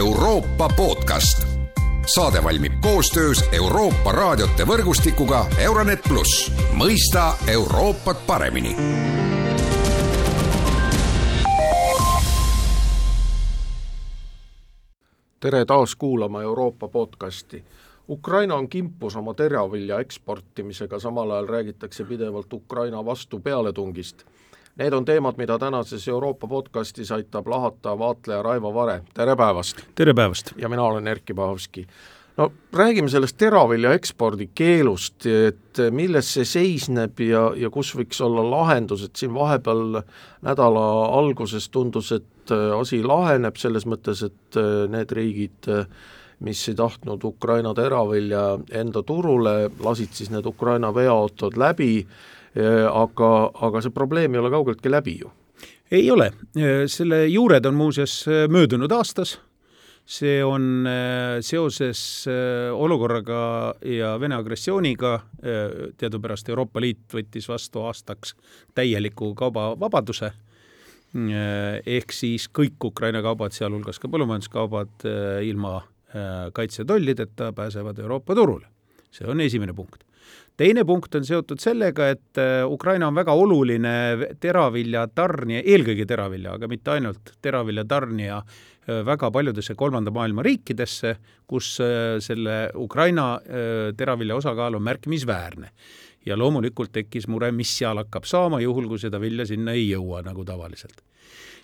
Euroopa podcast. saade valmib koostöös Euroopa raadiote võrgustikuga Euronet pluss, mõista Euroopat paremini tere taas kuulama Euroopa podcasti. Ukraina on kimpus oma teravilja eksportimisega, samal ajal räägitakse pidevalt Ukraina vastu pealetungist. Need on teemad, mida tänases Euroopa podcastis aitab lahata vaatleja Raivo Vare, tere päevast! tere päevast! ja mina olen Erkki Pahovski no räägime sellest teravilja ekspordi keelust, et milles see seisneb ja, ja kus võiks olla lahendus, et siin vahepeal nädala alguses tundus, et asi laheneb selles mõttes, et need riigid, mis ei tahtnud Ukraina teravilja enda turule, lasid siis need Ukraina veoautod läbi, aga, aga see probleem ei ole kaugeltki läbi ju. ei ole, selle juured on muuseas möödunud aastas see on seoses olukorraga ja Vene agressiooniga, teadupärast Euroopa Liit võttis vastu aastaks täieliku kaubavabaduse, ehk siis kõik Ukraina kaubad, sealhulgas ka põllumajanduskaubad, ilma kaitsetollideta pääsevad Euroopa turule. see on esimene punkt teine punkt on seotud sellega, et Ukraina on väga oluline teravilja tarnija, eelkõige teravilja, aga mitte ainult teravilja tarnija Äh, väga paljudesse kolmanda maailma riikidesse, kus äh, selle Ukraina äh, teravilja osakaal on märkimisväärne. ja loomulikult tekkis mure, mis seal hakkab saama, juhul kui seda vilja sinna ei jõua, nagu tavaliselt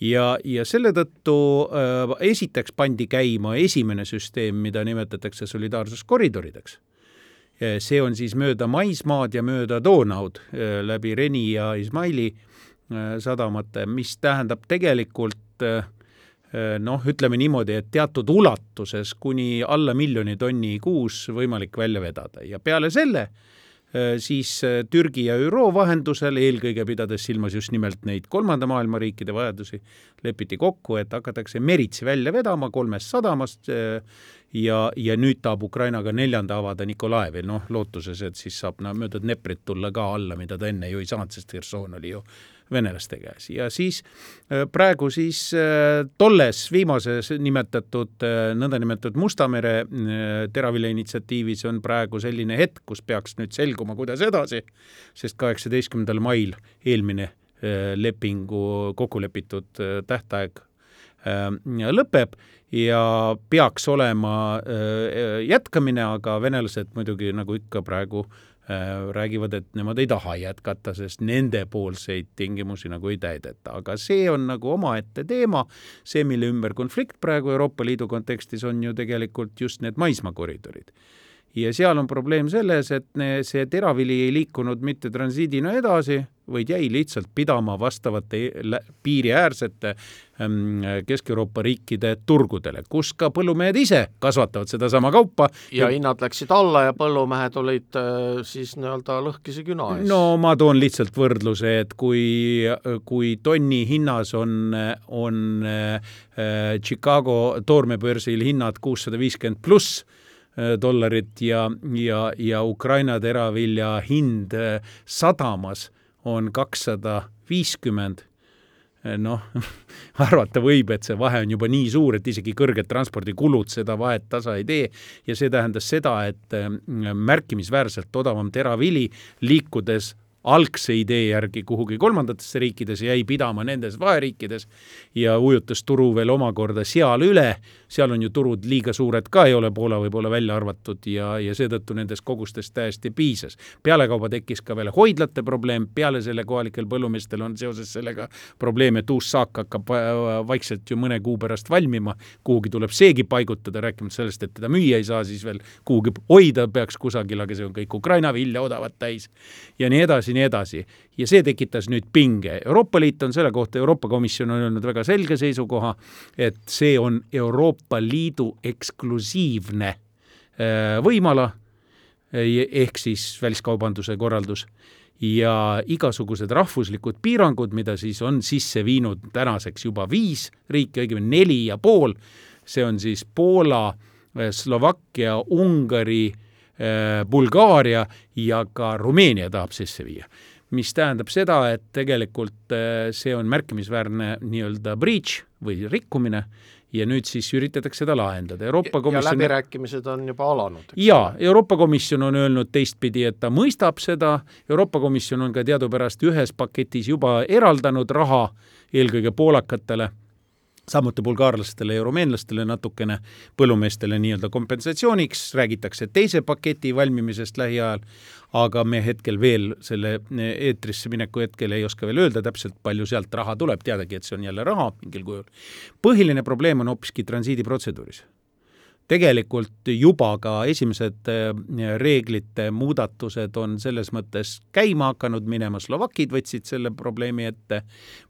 ja, ja selle tõttu äh, esiteks pandi käima esimene süsteem, mida nimetatakse solidaarsuskoridorideks. See on siis mööda maismaad ja mööda Donaud äh, läbi Reni ja Izmaili äh, sadamate, mis tähendab tegelikult noh, ütleme niimoodi, et teatud ulatuses kuni alla miljoni tonni kuus võimalik välja vedada. Ja peale selle äh, siis äh, Türgi ja ÜRO vahendusel, eelkõige pidades silmas just nimelt neid kolmanda maailma riikide vajadusi, lepiti kokku, et hakatakse meritsi välja vedama kolmest sadamast ja, ja nüüd tahab Ukraina ka neljanda avada Nikolaevi, noh, lootuses, et siis saab no, mööda Dneprit tulla ka alla, mida ta enne ju ei saanud, sest Herson oli ju venelaste käes. Ja siis äh, praegu siis äh, tolles viimases nimetatud äh, nõndanimetatud Musta mere teravilja initsiatiivis on praegu selline hetk, kus peaks nüüd selguma, kuidas edasi, sest kaheksateistkümnendal mail eelmine lepingu kokku lepitud tähtaeg lõpeb ja peaks olema jätkamine, aga venelased muidugi nagu ikka praegu räägivad, et nemad ei taha jätkata, sest nendepoolseid tingimusi nagu ei täideta, aga see on nagu omaette teema, see, mille ümber konflikt praegu Euroopa Liidu kontekstis on ju tegelikult just need maismaakoridorid ja seal on probleem selles, et see teravili ei liikunud mitte transiidina edasi, vaid jäi lihtsalt pidama vastavate piiriäärsete ähm, Kesk-Euroopa riikide turgudele, kus ka põllumehed ise kasvatavad sedasama kaupa. ja hinnad läksid alla ja põllumehed olid äh, siis nii-öelda lõhkise küna ees. no ma toon lihtsalt võrdluse, et kui, kui tonni hinnas on, on äh, Chicago toormebörsil hinnad kuussada viiskümmend pluss, dollarit ja, ja, ja Ukraina teravilja hind äh, sadamas on kakssada viiskümmend. Äh, noh, arvata võib, et see vahe on juba nii suur, et isegi kõrged transpordikulud seda vahet tasa ei tee. Ja see tähendas seda, et märkimisväärselt odavam teravili liikudes algse idee järgi kuhugi kolmandatesse riikidesse, jäi pidama nendes vaheriikides ja ujutas turu veel omakorda seal üle, seal on ju turud liiga suured ka, ei ole Poola võib-olla välja arvatud ja, ja seetõttu nendest kogustest täiesti piisas. pealekauba tekkis ka veel hoidlate probleem, peale selle kohalikel põllumeestel on seoses sellega probleem, et uus saak hakkab vaikselt ju mõne kuu pärast valmima, kuhugi tuleb seegi paigutada, rääkimata sellest, et teda müüa ei saa, siis veel kuhugi hoida peaks kusagil, aga see on kõik Ukraina vilja odavat täis. Ja nii edasi, nii edasi. ja see tekitas nüüd pinge. Euroopa Liit on selle kohta, Euroopa Komisjon on öelnud väga selge seisukoha, et see on Euroopa Liidu eksklusiivne äh, võimala, ehk siis väliskaubanduse korraldus ja igasugused rahvuslikud piirangud, mida siis on sisse viinud tänaseks juba viis riiki, õigemini neli ja pool, see on siis Poola, Slovakkia, Ungari Äh, Bulgaaria ja ka Rumeenia tahab sisse viia. mis tähendab seda, et tegelikult äh, see on märkimisväärne nii-öelda breach või rikkumine ja nüüd siis üritatakse seda lahendada. Euroopa Komisjon ja läbirääkimised on juba alanud. jaa, Euroopa Komisjon on öelnud teistpidi, et ta mõistab seda, Euroopa Komisjon on ka teadupärast ühes paketis juba eraldanud raha eelkõige poolakatele samuti bulgaarlastele ja rumeenlastele natukene, põllumeestele nii-öelda kompensatsiooniks, räägitakse teise paketi valmimisest lähiajal, aga me hetkel veel selle eetrisse mineku hetkel ei oska veel öelda täpselt, palju sealt raha tuleb, teadagi, et see on jälle raha mingil kujul. põhiline probleem on hoopiski transiidiprotseduuris tegelikult juba ka esimesed äh, reeglite muudatused on selles mõttes käima hakanud minema, slovakid võtsid selle probleemi ette,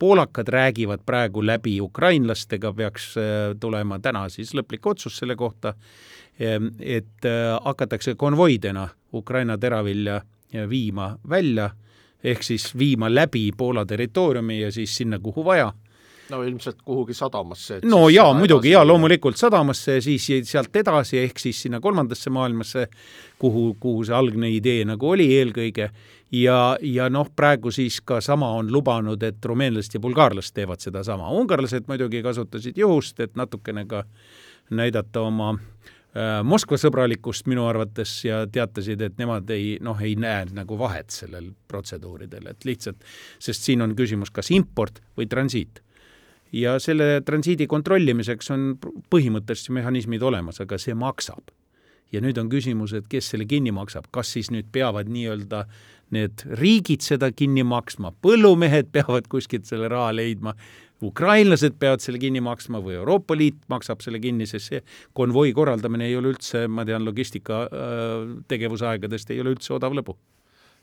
poolakad räägivad praegu läbi ukrainlastega, peaks äh, tulema täna siis lõplik otsus selle kohta, ähm, et hakatakse konvoidena Ukraina teravilja viima välja, ehk siis viima läbi Poola territooriumi ja siis sinna, kuhu vaja no ilmselt kuhugi sadamasse. no jaa, muidugi, jaa, loomulikult sadamasse ja siis sealt edasi, ehk siis sinna kolmandasse maailmasse, kuhu, kuhu see algne idee nagu oli eelkõige, ja, ja noh, praegu siis ka sama on lubanud, et rumeenlased ja bulgaarlased teevad sedasama. ungarlased muidugi kasutasid juhust, et natukene ka näidata oma äh, Moskva sõbralikkust minu arvates ja teatasid, et nemad ei, noh, ei näe nagu vahet sellel protseduuridel, et lihtsalt, sest siin on küsimus kas import või transiit ja selle transiidi kontrollimiseks on põhimõtteliselt mehhanismid olemas, aga see maksab. ja nüüd on küsimus, et kes selle kinni maksab, kas siis nüüd peavad nii-öelda need riigid seda kinni maksma, põllumehed peavad kuskilt selle raha leidma, ukrainlased peavad selle kinni maksma või Euroopa Liit maksab selle kinni, sest see konvoi korraldamine ei ole üldse, ma tean, logistika äh, tegevusaegadest ei ole üldse odav lõbu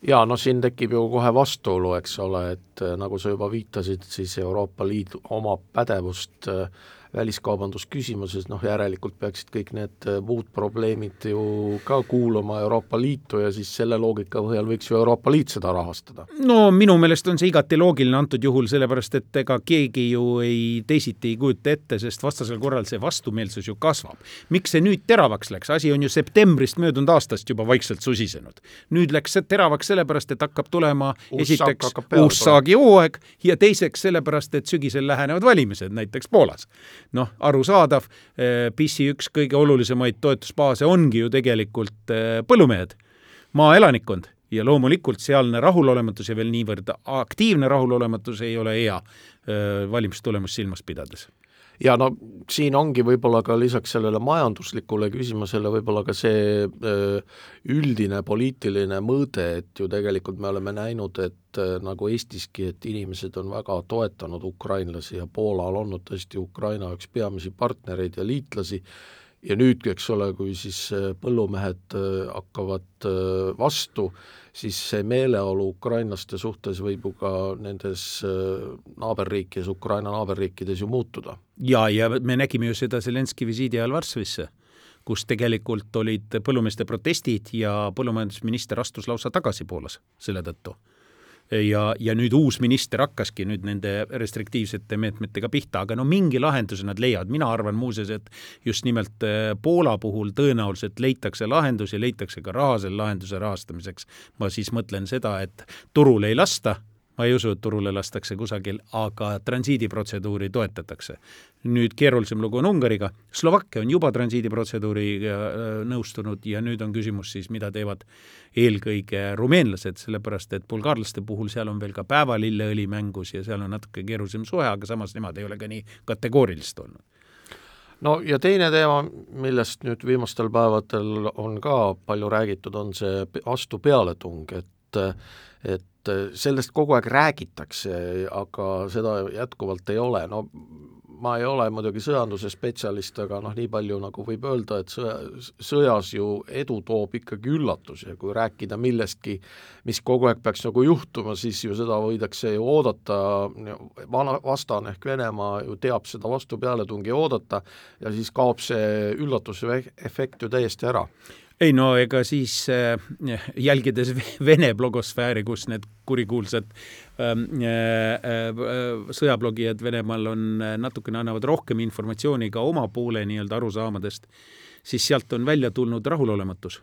jaa, no siin tekib ju kohe vastuolu, eks ole, et äh, nagu sa juba viitasid, siis Euroopa Liit omab pädevust äh, väliskaubandusküsimuses, noh järelikult peaksid kõik need äh, muud probleemid ju ka kuuluma Euroopa Liitu ja siis selle loogika põhjal võiks ju Euroopa Liit seda rahastada. no minu meelest on see igati loogiline antud juhul, sellepärast et ega keegi ju ei, teisiti ei kujuta ette, sest vastasel korral see vastumeelsus ju kasvab. miks see nüüd teravaks läks, asi on ju septembrist möödunud aastast juba vaikselt susisenud. nüüd läks see teravaks sellepärast, et hakkab tulema uus esiteks uus saagihooaeg ja teiseks sellepärast, et sügisel lähenevad valimised näiteks Poolas noh, arusaadav, eh, PIS-i üks kõige olulisemaid toetusbaase ongi ju tegelikult eh, põllumehed, maaelanikkond ja loomulikult sealne rahulolematus ja veel niivõrd aktiivne rahulolematus ei ole hea eh, valimistulemust silmas pidades ja no siin ongi võib-olla ka lisaks sellele majanduslikule küsimusele võib-olla ka see üldine poliitiline mõõde, et ju tegelikult me oleme näinud, et nagu Eestiski, et inimesed on väga toetanud ukrainlasi ja Poola on olnud tõesti Ukraina üks peamisi partnereid ja liitlasi, ja nüüd, eks ole, kui siis põllumehed hakkavad vastu, siis see meeleolu ukrainlaste suhtes võib ju ka nendes äh, naaberriikides, Ukraina naaberriikides ju muutuda. jaa, ja me nägime ju seda Zelenski visiidi ajal Varssavisse, kus tegelikult olid põllumeeste protestid ja põllumajandusminister astus lausa tagasi Poolas selle tõttu ja, ja nüüd uus minister hakkaski nüüd nende restriktiivsete meetmetega pihta, aga no mingi lahenduse nad leiavad, mina arvan muuseas, et just nimelt äh, Poola puhul tõenäoliselt leitakse lahendus ja leitakse ka raha selle lahenduse rahastamiseks. ma siis mõtlen seda, et turule ei lasta ma ei usu, et turule lastakse kusagil, aga transiidiprotseduuri toetatakse. nüüd keerulisem lugu on Ungariga, Slovakkia on juba transiidiprotseduuriga äh, nõustunud ja nüüd on küsimus siis, mida teevad eelkõige rumeenlased, sellepärast et bulgaarlaste puhul seal on veel ka päevalilleõli mängus ja seal on natuke keerulisem suhe, aga samas nemad ei ole ka nii kategoorilised olnud no ja teine teema, millest nüüd viimastel päevadel on ka palju räägitud, on see vastupealetung, et et sellest kogu aeg räägitakse, aga seda jätkuvalt ei ole, no ma ei ole muidugi sõjanduse spetsialist, aga noh, nii palju nagu võib öelda, et sõja, sõjas ju edu toob ikkagi üllatusi ja kui rääkida millestki, mis kogu aeg peaks nagu juhtuma, siis ju seda võidakse ju oodata, vana, vastane ehk Venemaa ju teab seda vastupealetungi oodata ja siis kaob see üllatuse efekt ju täiesti ära ei no ega siis äh, jälgides Vene blogosfääri, kus need kurikuulsad ähm, äh, äh, sõjablogijad Venemaal on natukene annavad rohkem informatsiooni ka oma poole nii-öelda arusaamadest, siis sealt on välja tulnud rahulolematus.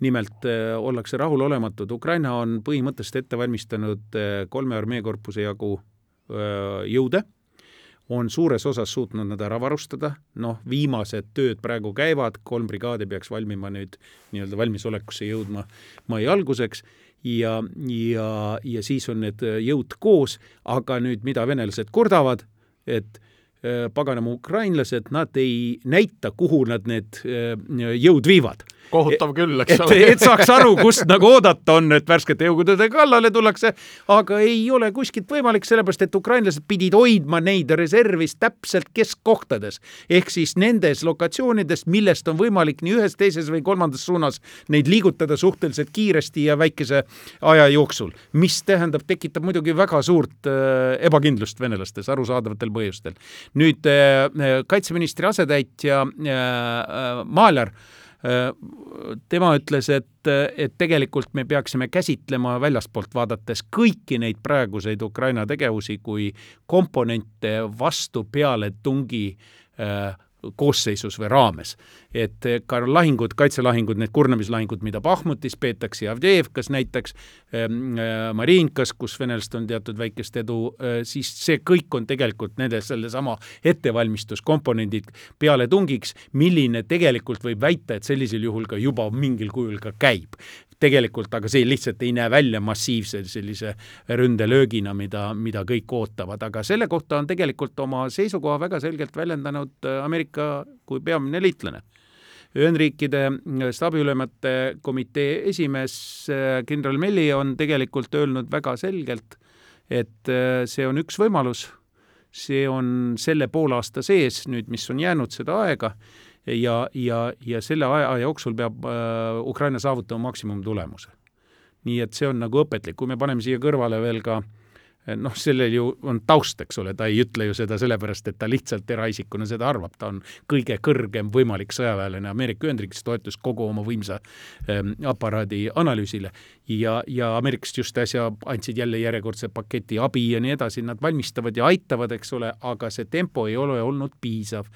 Nimelt ollakse rahulolematud, Ukraina on põhimõtteliselt ette valmistanud kolme armeekorpuse jagu jõude, on suures osas suutnud nad ära varustada, noh, viimased tööd praegu käivad, kolm brigaadi peaks valmima nüüd nii-öelda valmisolekusse jõudma mai alguseks ja, ja, ja siis on need jõud koos, aga nüüd mida venelased kurdavad, et paganama ukrainlased, nad ei näita, kuhu nad need jõud viivad kohutav küll, eks ole. et saaks aru, kust nagu oodata on, et värskete jõudude kallale tullakse, aga ei ole kuskilt võimalik, sellepärast et ukrainlased pidid hoidma neid reservis täpselt keskkohtades. ehk siis nendes lokatsioonides, millest on võimalik nii ühes, teises või kolmandas suunas neid liigutada suhteliselt kiiresti ja väikese aja jooksul, mis tähendab, tekitab muidugi väga suurt äh, ebakindlust venelastes arusaadavatel põhjustel. nüüd äh, kaitseministri asetäitja äh, äh, Maaler äh, tema ütles, et, et tegelikult me peaksime käsitlema väljaspoolt vaadates kõiki neid praeguseid Ukraina tegevusi kui komponente vastu pealetungi äh, koosseisus või raames. et ka lahingud, kaitselahingud, need kurnamislahingud, mida Bahmutis peetakse ja Avdejevkas näiteks ähm,, äh, Mariinkas, kus venelased on teatud väikest edu äh,, siis see kõik on tegelikult nende sellesama ettevalmistuskomponendid pealetungiks, milline tegelikult võib väita, et sellisel juhul ka juba mingil kujul ka käib tegelikult aga see lihtsalt ei näe välja massiivse sellise ründelöögina, mida, mida kõik ootavad, aga selle kohta on tegelikult oma seisukoha väga selgelt väljendanud äh, Ameerika kui peamine liitlane. Ühendriikide staabiülemate komitee esimees äh, kindral Melli on tegelikult öelnud väga selgelt, et äh, see on üks võimalus, see on selle poolaasta sees nüüd, mis on jäänud seda aega ja, ja, ja selle aja jooksul peab äh, Ukraina saavutama maksimumtulemuse. nii et see on nagu õpetlik, kui me paneme siia kõrvale veel ka äh, noh, sellel ju on taust, eks ole, ta ei ütle ju seda sellepärast, et ta lihtsalt eraisikuna seda arvab, ta on kõige kõrgem võimalik sõjaväelane Ameerika Ühendriikides, toetus kogu oma võimsa ähm, aparaadi analüüsile. Ja, ja ameeriklased just äsja andsid jälle järjekordse paketi abi ja nii edasi, nad valmistavad ja aitavad, eks ole, aga see tempo ei ole olnud piisav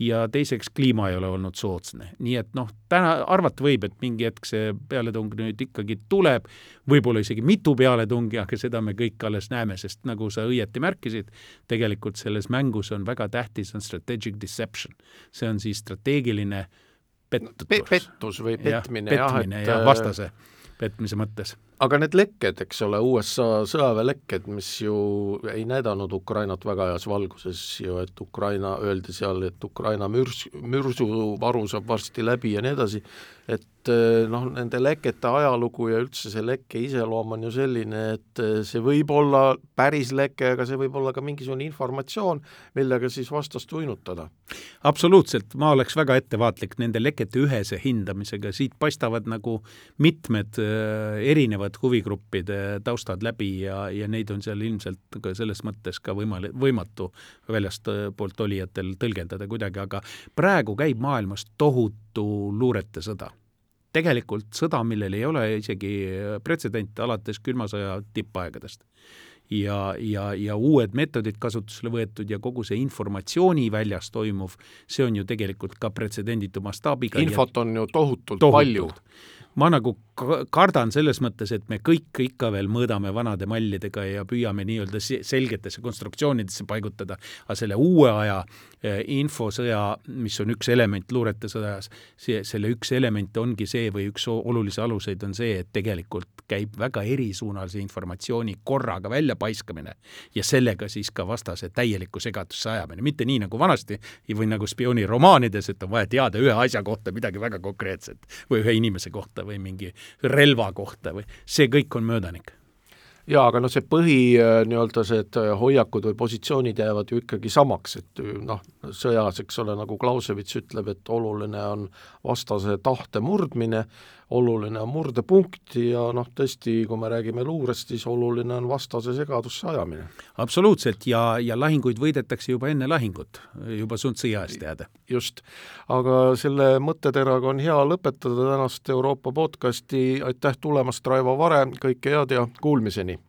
ja teiseks kliima ei ole olnud soodsne. nii et noh, täna arvata võib, et mingi hetk see pealetung nüüd ikkagi tuleb, võib-olla isegi mitu pealetungi, aga seda me kõik alles näeme, sest nagu sa õieti märkisid, tegelikult selles mängus on väga tähtis, on strategic deception. see on siis strateegiline pettus Pe. pettus või petmine ja, petmine jah, et ja vastase petmise mõttes aga need lekked, eks ole, USA sõjaväelekked, mis ju ei näidanud Ukrainat väga heas valguses ju, et Ukraina, öeldi seal, et Ukraina mürs, mürsuvaru saab varsti läbi ja nii edasi, et eh, noh, nende lekete ajalugu ja üldse see lekke iseloom on ju selline, et eh, see võib olla päris leke, aga see võib olla ka mingisugune informatsioon, millega siis vastast uinutada. absoluutselt, ma oleks väga ettevaatlik nende lekete ühese hindamisega, siit paistavad nagu mitmed erinevad erinevad huvigruppide taustad läbi ja, ja neid on seal ilmselt ka selles mõttes ka võimal-, võimatu väljastpoolt olijatel tõlgendada kuidagi, aga praegu käib maailmas tohutu luurete sõda tegelikult sõda, millel ei ole isegi pretsedente alates külma sõja tippaegadest. ja, ja, ja uued meetodid kasutusele võetud ja kogu see informatsiooni väljas toimuv, see on ju tegelikult ka pretsedenditu mastaabiga. infot on ju tohutult, tohutult. palju ma nagu kardan selles mõttes, et me kõik ikka veel mõõdame vanade mallidega ja püüame nii-öelda selgetesse konstruktsioonidesse paigutada, aga selle uue aja eh, infosõja, mis on üks element luurete sõjas, see, selle üks element ongi see või üks olulisi aluseid on see, et tegelikult käib väga erisuunalise informatsiooni korraga väljapaiskamine ja sellega siis ka vastase täielikku segadusse ajamine, mitte nii nagu vanasti või nagu spiooniromaanides, et on vaja teada ühe asja kohta midagi väga konkreetset või ühe inimese kohta või mingi relva kohta või see kõik on möödanik jaa, aga noh, see põhi äh, nii-öelda need äh, hoiakud või positsioonid jäävad ju ikkagi samaks, et äh, noh, sõjas, eks ole, nagu Clausewitz ütleb, et oluline on vastase tahte murdmine, oluline on murdepunkt ja noh, tõesti, kui me räägime luurest, siis oluline on vastase segadusse ajamine. absoluutselt, ja, ja lahinguid võidetakse juba enne lahingut, juba Sun Tzu ajast teada. just, aga selle mõtteteraga on hea lõpetada tänast Euroopa podcasti, aitäh tulemast, Raivo Vare, kõike head ja kuulmiseni!